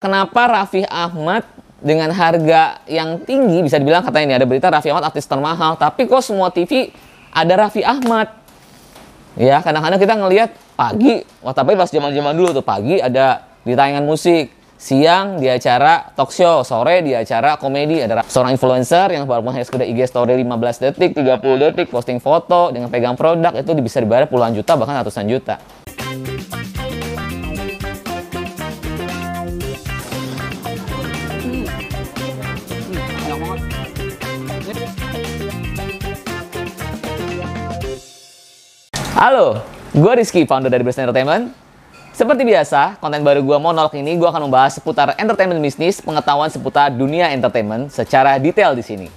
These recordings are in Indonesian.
Kenapa Raffi Ahmad dengan harga yang tinggi bisa dibilang katanya ini ada berita Raffi Ahmad artis termahal, tapi kok semua TV ada Raffi Ahmad? Ya, kadang-kadang kita ngelihat pagi, wah tapi pas zaman-zaman dulu tuh pagi ada di tayangan musik, siang di acara talk show, sore di acara komedi ada seorang influencer yang baru hanya sekedar IG story 15 detik, 30 detik posting foto dengan pegang produk itu bisa dibayar puluhan juta bahkan ratusan juta. Halo, gue Rizky, founder dari Best Entertainment. Seperti biasa, konten baru gue Monolog ini gue akan membahas seputar entertainment bisnis, pengetahuan seputar dunia entertainment secara detail di sini.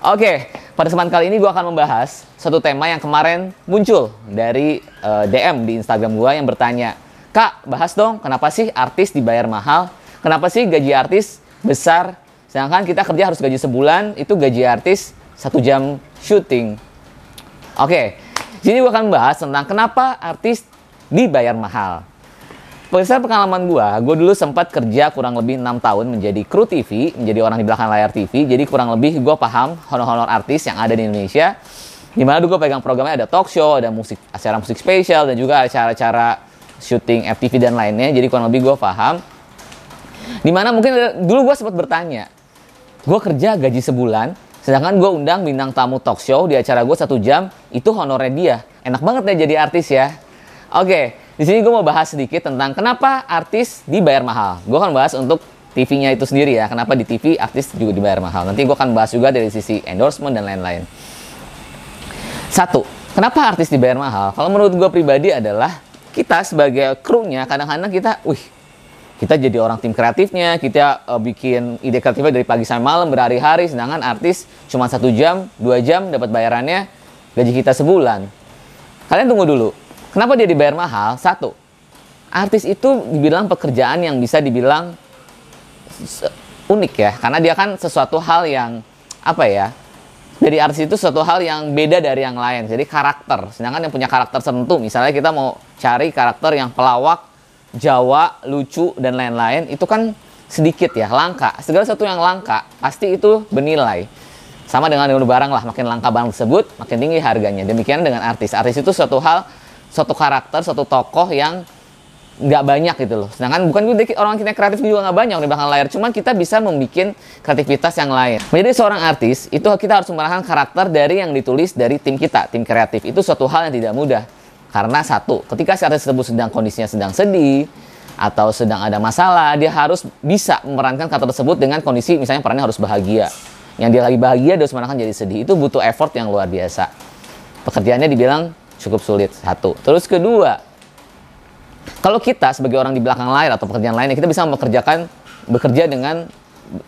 Oke, pada kesempatan kali ini gue akan membahas satu tema yang kemarin muncul dari uh, DM di Instagram gue yang bertanya, Kak, bahas dong kenapa sih artis dibayar mahal? Kenapa sih gaji artis besar? Sedangkan kita kerja harus gaji sebulan, itu gaji artis satu jam syuting. Oke, jadi gue akan bahas tentang kenapa artis dibayar mahal. Berdasarkan pengalaman gue, gue dulu sempat kerja kurang lebih 6 tahun menjadi kru TV, menjadi orang di belakang layar TV. Jadi kurang lebih gue paham honor-honor artis yang ada di Indonesia. Di mana dulu gue pegang programnya ada talk show, ada musik, acara musik spesial, dan juga acara-acara syuting FTV dan lainnya. Jadi kurang lebih gue paham. Di mana mungkin dulu gue sempat bertanya, gue kerja gaji sebulan, Sedangkan gue undang bintang tamu talk show di acara gue satu jam, itu honornya dia. Enak banget ya jadi artis ya. Oke, di sini gue mau bahas sedikit tentang kenapa artis dibayar mahal. Gue akan bahas untuk TV-nya itu sendiri ya. Kenapa di TV artis juga dibayar mahal. Nanti gue akan bahas juga dari sisi endorsement dan lain-lain. Satu, kenapa artis dibayar mahal? Kalau menurut gue pribadi adalah kita sebagai krunya kadang-kadang kita, wih kita jadi orang tim kreatifnya, kita uh, bikin ide kreatifnya dari pagi sampai malam berhari-hari, sedangkan artis cuma satu jam, dua jam dapat bayarannya gaji kita sebulan. Kalian tunggu dulu, kenapa dia dibayar mahal? Satu, artis itu dibilang pekerjaan yang bisa dibilang unik ya, karena dia kan sesuatu hal yang apa ya? Dari artis itu sesuatu hal yang beda dari yang lain, jadi karakter. Sedangkan yang punya karakter tertentu, misalnya kita mau cari karakter yang pelawak Jawa, lucu, dan lain-lain, itu kan sedikit ya, langka. Segala sesuatu yang langka, pasti itu bernilai. Sama dengan dengan barang lah, makin langka barang tersebut, makin tinggi harganya. Demikian dengan artis. Artis itu suatu hal, suatu karakter, suatu tokoh yang nggak banyak gitu loh. Sedangkan bukan orang kita kreatif juga nggak banyak di belakang layar. Cuman kita bisa membuat kreativitas yang lain. Menjadi seorang artis, itu kita harus memerankan karakter dari yang ditulis dari tim kita, tim kreatif. Itu suatu hal yang tidak mudah karena satu, ketika si artis tersebut sedang kondisinya sedang sedih atau sedang ada masalah, dia harus bisa memerankan kata tersebut dengan kondisi misalnya perannya harus bahagia. Yang dia lagi bahagia, dia harus memerankan jadi sedih. Itu butuh effort yang luar biasa. Pekerjaannya dibilang cukup sulit. Satu. Terus kedua, kalau kita sebagai orang di belakang layar atau pekerjaan lainnya, kita bisa mempekerjakan bekerja dengan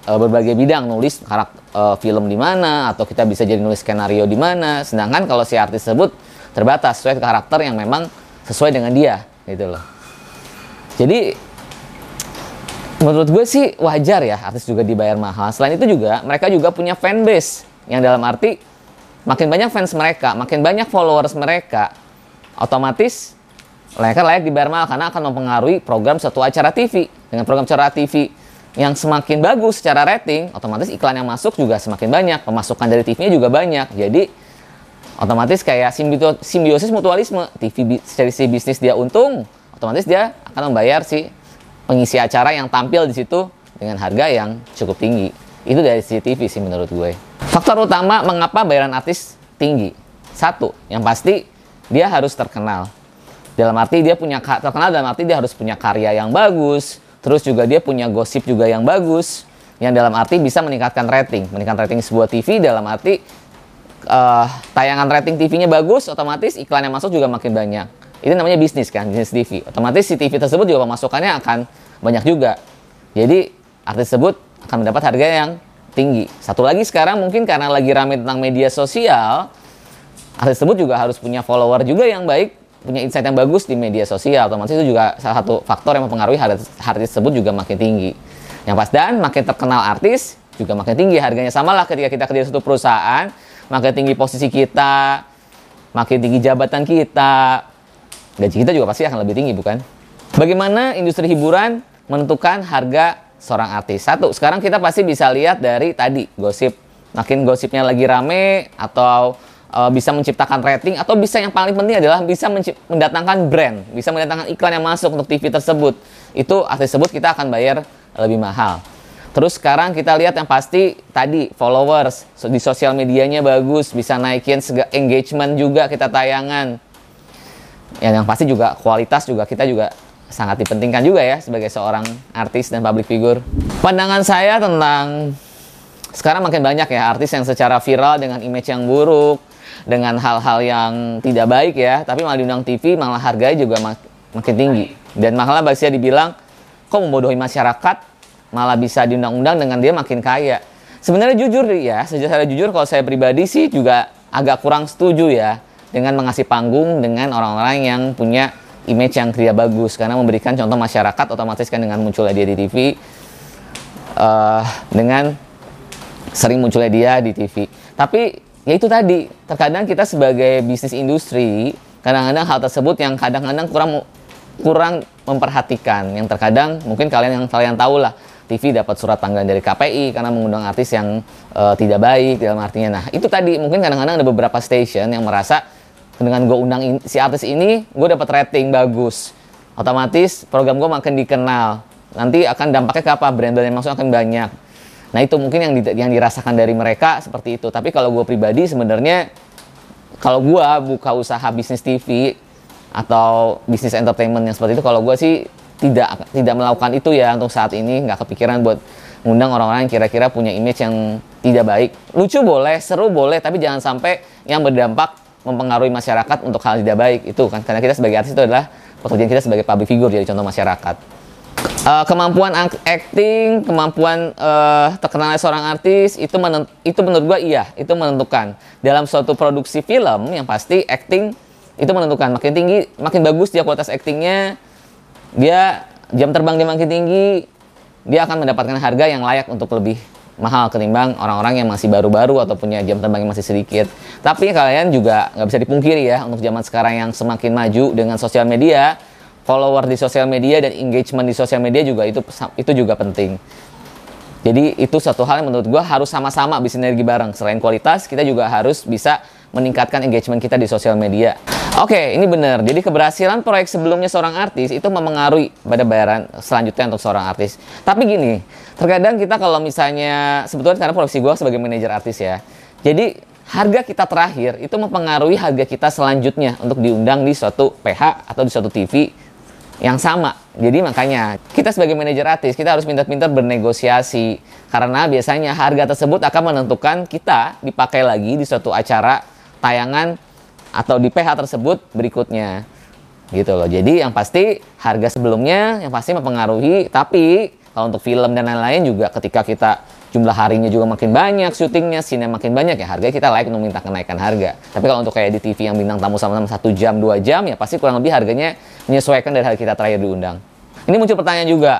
uh, berbagai bidang, nulis karakter uh, film di mana, atau kita bisa jadi nulis skenario di mana. Sedangkan kalau si artis tersebut terbatas sesuai karakter yang memang sesuai dengan dia gitu loh. Jadi menurut gue sih wajar ya artis juga dibayar mahal. Selain itu juga mereka juga punya fanbase yang dalam arti makin banyak fans mereka makin banyak followers mereka otomatis mereka layak dibayar mahal karena akan mempengaruhi program satu acara TV dengan program acara TV yang semakin bagus secara rating, otomatis iklan yang masuk juga semakin banyak, pemasukan dari TV-nya juga banyak. Jadi otomatis kayak simbiosis mutualisme. TV dari si bisnis dia untung otomatis dia akan membayar si pengisi acara yang tampil di situ dengan harga yang cukup tinggi. Itu dari CCTV sih menurut gue. Faktor utama mengapa bayaran artis tinggi. Satu yang pasti dia harus terkenal. Dalam arti dia punya terkenal dalam arti dia harus punya karya yang bagus terus juga dia punya gosip juga yang bagus yang dalam arti bisa meningkatkan rating. Meningkatkan rating sebuah TV dalam arti uh, tayangan rating TV-nya bagus, otomatis iklan yang masuk juga makin banyak. Ini namanya bisnis kan, bisnis TV. Otomatis si TV tersebut juga pemasukannya akan banyak juga. Jadi artis tersebut akan mendapat harga yang tinggi. Satu lagi sekarang mungkin karena lagi ramai tentang media sosial, artis tersebut juga harus punya follower juga yang baik, punya insight yang bagus di media sosial. Otomatis itu juga salah satu faktor yang mempengaruhi harga artis tersebut juga makin tinggi. Yang pas dan makin terkenal artis juga makin tinggi harganya. Sama lah ketika kita kerja satu perusahaan, makin tinggi posisi kita, makin tinggi jabatan kita, gaji kita juga pasti akan lebih tinggi, bukan? Bagaimana industri hiburan menentukan harga seorang artis. Satu, sekarang kita pasti bisa lihat dari tadi gosip. Makin gosipnya lagi rame atau uh, bisa menciptakan rating atau bisa yang paling penting adalah bisa mendatangkan brand, bisa mendatangkan iklan yang masuk untuk TV tersebut. Itu artis tersebut kita akan bayar lebih mahal. Terus sekarang kita lihat yang pasti tadi followers di sosial medianya bagus, bisa naikin engagement juga kita tayangan. Ya yang pasti juga kualitas juga kita juga sangat dipentingkan juga ya sebagai seorang artis dan public figure. Pandangan saya tentang sekarang makin banyak ya artis yang secara viral dengan image yang buruk, dengan hal-hal yang tidak baik ya, tapi malah diundang TV malah harganya juga mak makin tinggi. Dan malah Basia dibilang kok membodohi masyarakat malah bisa diundang-undang dengan dia makin kaya. Sebenarnya jujur ya, secara jujur kalau saya pribadi sih juga agak kurang setuju ya dengan mengasih panggung dengan orang-orang yang punya image yang tidak bagus karena memberikan contoh masyarakat otomatis kan dengan munculnya dia di TV uh, eh, dengan sering munculnya dia di TV. Tapi ya itu tadi, terkadang kita sebagai bisnis industri kadang-kadang hal tersebut yang kadang-kadang kurang kurang memperhatikan yang terkadang mungkin kalian yang kalian tahu lah TV dapat surat panggilan dari KPI karena mengundang artis yang uh, tidak baik dalam artinya. Nah, itu tadi mungkin kadang-kadang ada beberapa station yang merasa dengan gue undang in, si artis ini, gue dapat rating bagus. Otomatis program gue makin dikenal. Nanti akan dampaknya ke apa? Brand-brand yang masuk akan banyak. Nah, itu mungkin yang di, yang dirasakan dari mereka seperti itu. Tapi kalau gue pribadi sebenarnya kalau gue buka usaha bisnis TV atau bisnis entertainment yang seperti itu, kalau gue sih tidak tidak melakukan itu ya untuk saat ini. Nggak kepikiran buat ngundang orang-orang yang kira-kira punya image yang tidak baik. Lucu boleh seru boleh tapi jangan sampai yang berdampak mempengaruhi masyarakat untuk hal tidak baik. Itu kan karena kita sebagai artis itu adalah pekerjaan kita sebagai public figure jadi contoh masyarakat. Uh, kemampuan acting kemampuan uh, terkenalnya seorang artis itu menent itu menurut gua iya itu menentukan. Dalam suatu produksi film yang pasti acting itu menentukan. Makin tinggi makin bagus dia kualitas actingnya dia jam terbang dia makin tinggi, dia akan mendapatkan harga yang layak untuk lebih mahal ketimbang orang-orang yang masih baru-baru atau punya jam terbang yang masih sedikit. Tapi kalian juga nggak bisa dipungkiri ya untuk zaman sekarang yang semakin maju dengan sosial media, follower di sosial media dan engagement di sosial media juga itu itu juga penting. Jadi itu satu hal yang menurut gue harus sama-sama bisa sinergi bareng. Selain kualitas, kita juga harus bisa meningkatkan engagement kita di sosial media. Oke, okay, ini benar. Jadi keberhasilan proyek sebelumnya seorang artis itu mempengaruhi pada bayaran selanjutnya untuk seorang artis. Tapi gini, terkadang kita kalau misalnya sebetulnya karena profesi gue sebagai manajer artis ya. Jadi harga kita terakhir itu mempengaruhi harga kita selanjutnya untuk diundang di suatu PH atau di suatu TV yang sama. Jadi makanya kita sebagai manajer artis kita harus pintar-pintar bernegosiasi karena biasanya harga tersebut akan menentukan kita dipakai lagi di suatu acara tayangan atau di PH tersebut berikutnya. Gitu loh. Jadi yang pasti harga sebelumnya yang pasti mempengaruhi tapi kalau untuk film dan lain-lain juga ketika kita jumlah harinya juga makin banyak syutingnya scene makin banyak ya harga kita layak untuk minta kenaikan harga. Tapi kalau untuk kayak di TV yang bintang tamu sama-sama satu jam dua jam ya pasti kurang lebih harganya menyesuaikan dari hari kita terakhir diundang. Ini muncul pertanyaan juga.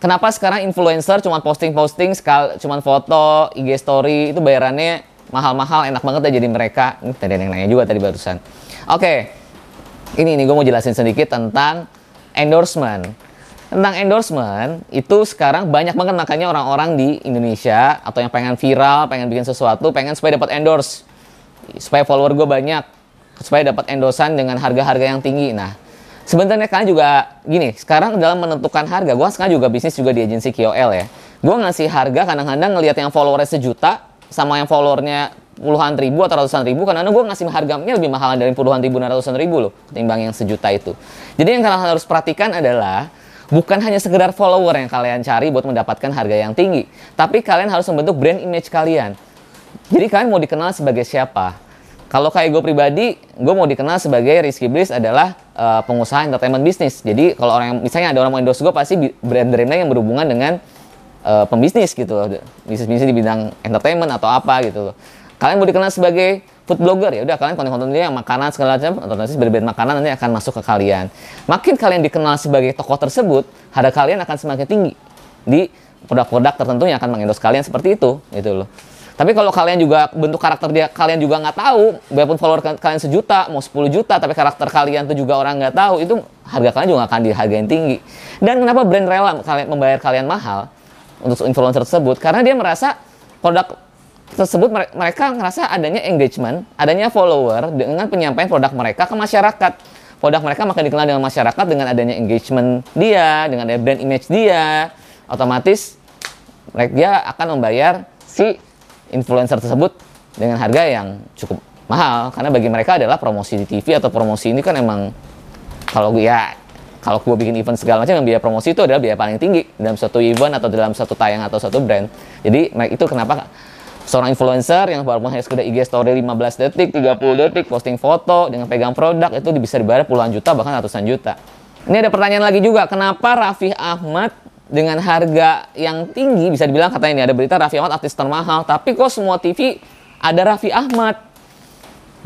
Kenapa sekarang influencer cuma posting-posting cuma foto IG story itu bayarannya mahal-mahal enak banget ya jadi mereka. Ini tadi yang nanya juga tadi barusan. Oke okay. ini ini gue mau jelasin sedikit tentang endorsement. Tentang endorsement itu sekarang banyak banget makanya orang-orang di Indonesia atau yang pengen viral pengen bikin sesuatu pengen supaya dapat endorse. Supaya follower gue banyak supaya dapat endorsan dengan harga-harga yang tinggi. Nah sebenarnya kalian juga gini sekarang dalam menentukan harga gue sekarang juga bisnis juga di agensi KOL ya. Gue ngasih harga kadang-kadang ngelihat yang followernya sejuta sama yang followernya puluhan ribu atau ratusan ribu karena gue ngasih harganya lebih mahal dari puluhan ribu dan ratusan ribu loh ketimbang yang sejuta itu. Jadi yang kalian harus perhatikan adalah bukan hanya sekedar follower yang kalian cari buat mendapatkan harga yang tinggi tapi kalian harus membentuk brand image kalian. Jadi kalian mau dikenal sebagai siapa? Kalau kayak gue pribadi, gue mau dikenal sebagai Rizky Bliss adalah uh, pengusaha entertainment bisnis. Jadi kalau orang yang misalnya ada orang mau endorse gue pasti brand-brandnya yang berhubungan dengan uh, pembisnis gitu bisnis-bisnis di bidang entertainment atau apa gitu kalian mau dikenal sebagai food blogger ya udah kalian konten-konten yang makanan segala macam nanti berbeda makanan nanti akan masuk ke kalian. Makin kalian dikenal sebagai tokoh tersebut harga kalian akan semakin tinggi di produk-produk tertentu yang akan mengendos kalian seperti itu gitu loh. Tapi kalau kalian juga bentuk karakter dia kalian juga nggak tahu, walaupun follower kalian sejuta, mau 10 juta, tapi karakter kalian tuh juga orang nggak tahu, itu harga kalian juga akan dihargain tinggi. Dan kenapa brand rela kalian membayar kalian mahal untuk influencer tersebut? Karena dia merasa produk tersebut mereka ngerasa adanya engagement, adanya follower dengan penyampaian produk mereka ke masyarakat. Produk mereka makin dikenal dengan masyarakat dengan adanya engagement dia, dengan adanya brand image dia, otomatis mereka dia akan membayar si influencer tersebut dengan harga yang cukup mahal karena bagi mereka adalah promosi di TV atau promosi ini kan emang kalau ya kalau gue bikin event segala macam yang biaya promosi itu adalah biaya paling tinggi dalam satu event atau dalam satu tayang atau satu brand. Jadi itu kenapa seorang influencer yang baru hanya sekedar IG story 15 detik 30 detik posting foto dengan pegang produk itu bisa dibayar puluhan juta bahkan ratusan juta. Ini ada pertanyaan lagi juga kenapa Raffi Ahmad dengan harga yang tinggi bisa dibilang katanya ini ada berita Raffi Ahmad artis termahal tapi kok semua TV ada Raffi Ahmad?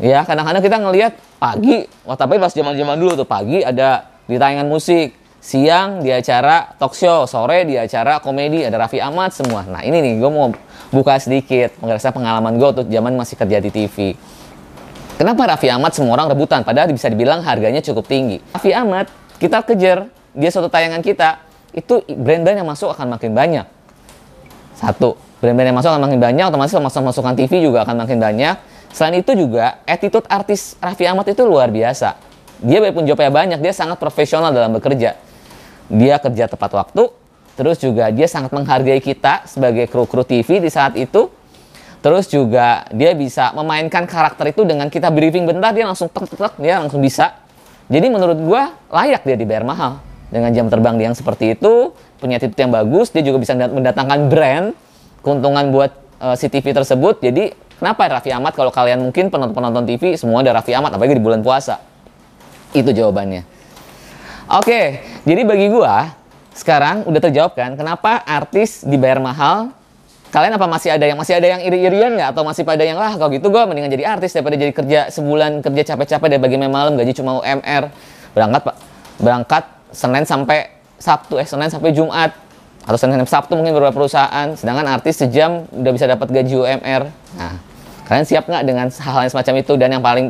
Ya kadang-kadang kita ngelihat pagi wah tapi pas zaman-zaman dulu tuh pagi ada di tayangan musik siang di acara talk show sore di acara komedi ada Raffi Ahmad semua nah ini nih gue mau buka sedikit mengerasa pengalaman gue tuh zaman masih kerja di TV kenapa Raffi Ahmad semua orang rebutan padahal bisa dibilang harganya cukup tinggi Raffi Ahmad kita kejar dia suatu tayangan kita itu brand-brand yang masuk akan makin banyak. Satu, brand-brand yang masuk akan makin banyak, otomatis masuk masukan TV juga akan makin banyak. Selain itu juga, attitude artis Raffi Ahmad itu luar biasa. Dia walaupun jobnya banyak, dia sangat profesional dalam bekerja. Dia kerja tepat waktu, terus juga dia sangat menghargai kita sebagai kru-kru TV di saat itu. Terus juga dia bisa memainkan karakter itu dengan kita briefing bentar, dia langsung tek-tek, dia langsung bisa. Jadi menurut gua layak dia dibayar mahal dengan jam terbang dia yang seperti itu, punya titik yang bagus, dia juga bisa mendatangkan brand, keuntungan buat uh, si TV tersebut. Jadi kenapa Raffi Ahmad kalau kalian mungkin penonton-penonton TV semua ada Raffi Ahmad apalagi di bulan puasa. Itu jawabannya. Oke, jadi bagi gua sekarang udah terjawab kan kenapa artis dibayar mahal kalian apa masih ada yang masih ada yang iri-irian nggak atau masih pada yang lah kalau gitu gue mendingan jadi artis daripada jadi kerja sebulan kerja capek-capek dari bagi malam gaji cuma UMR berangkat pak berangkat Senin sampai Sabtu, eh Senin sampai Jumat atau Senin sampai Sabtu mungkin beberapa perusahaan. Sedangkan artis sejam udah bisa dapat gaji UMR. Nah, kalian siap nggak dengan hal-hal yang semacam itu? Dan yang paling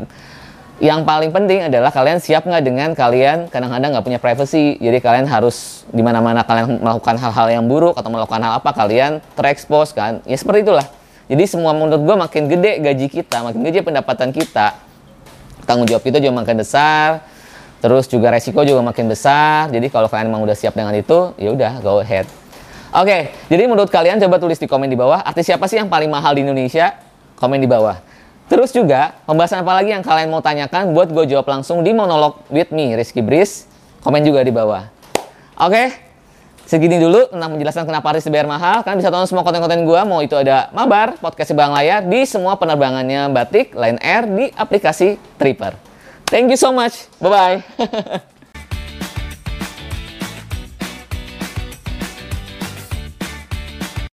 yang paling penting adalah kalian siap nggak dengan kalian kadang-kadang nggak punya privacy. Jadi kalian harus di mana-mana kalian melakukan hal-hal yang buruk atau melakukan hal apa kalian terekspos kan? Ya seperti itulah. Jadi semua menurut gue makin gede gaji kita, makin gede pendapatan kita, tanggung jawab kita juga makin besar Terus juga resiko juga makin besar. Jadi kalau kalian memang udah siap dengan itu, ya udah go ahead. Oke, okay, jadi menurut kalian coba tulis di komen di bawah, artis siapa sih yang paling mahal di Indonesia? Komen di bawah. Terus juga, pembahasan apa lagi yang kalian mau tanyakan buat gue jawab langsung di monolog with me, Rizky Bris. Komen juga di bawah. Oke, okay, segini dulu tentang menjelaskan kenapa artis dibayar mahal. Kalian bisa tonton semua konten-konten gue, mau itu ada Mabar, podcast Bang Layar, di semua penerbangannya Batik, Line Air, di aplikasi Tripper. Thank you so much. Bye bye.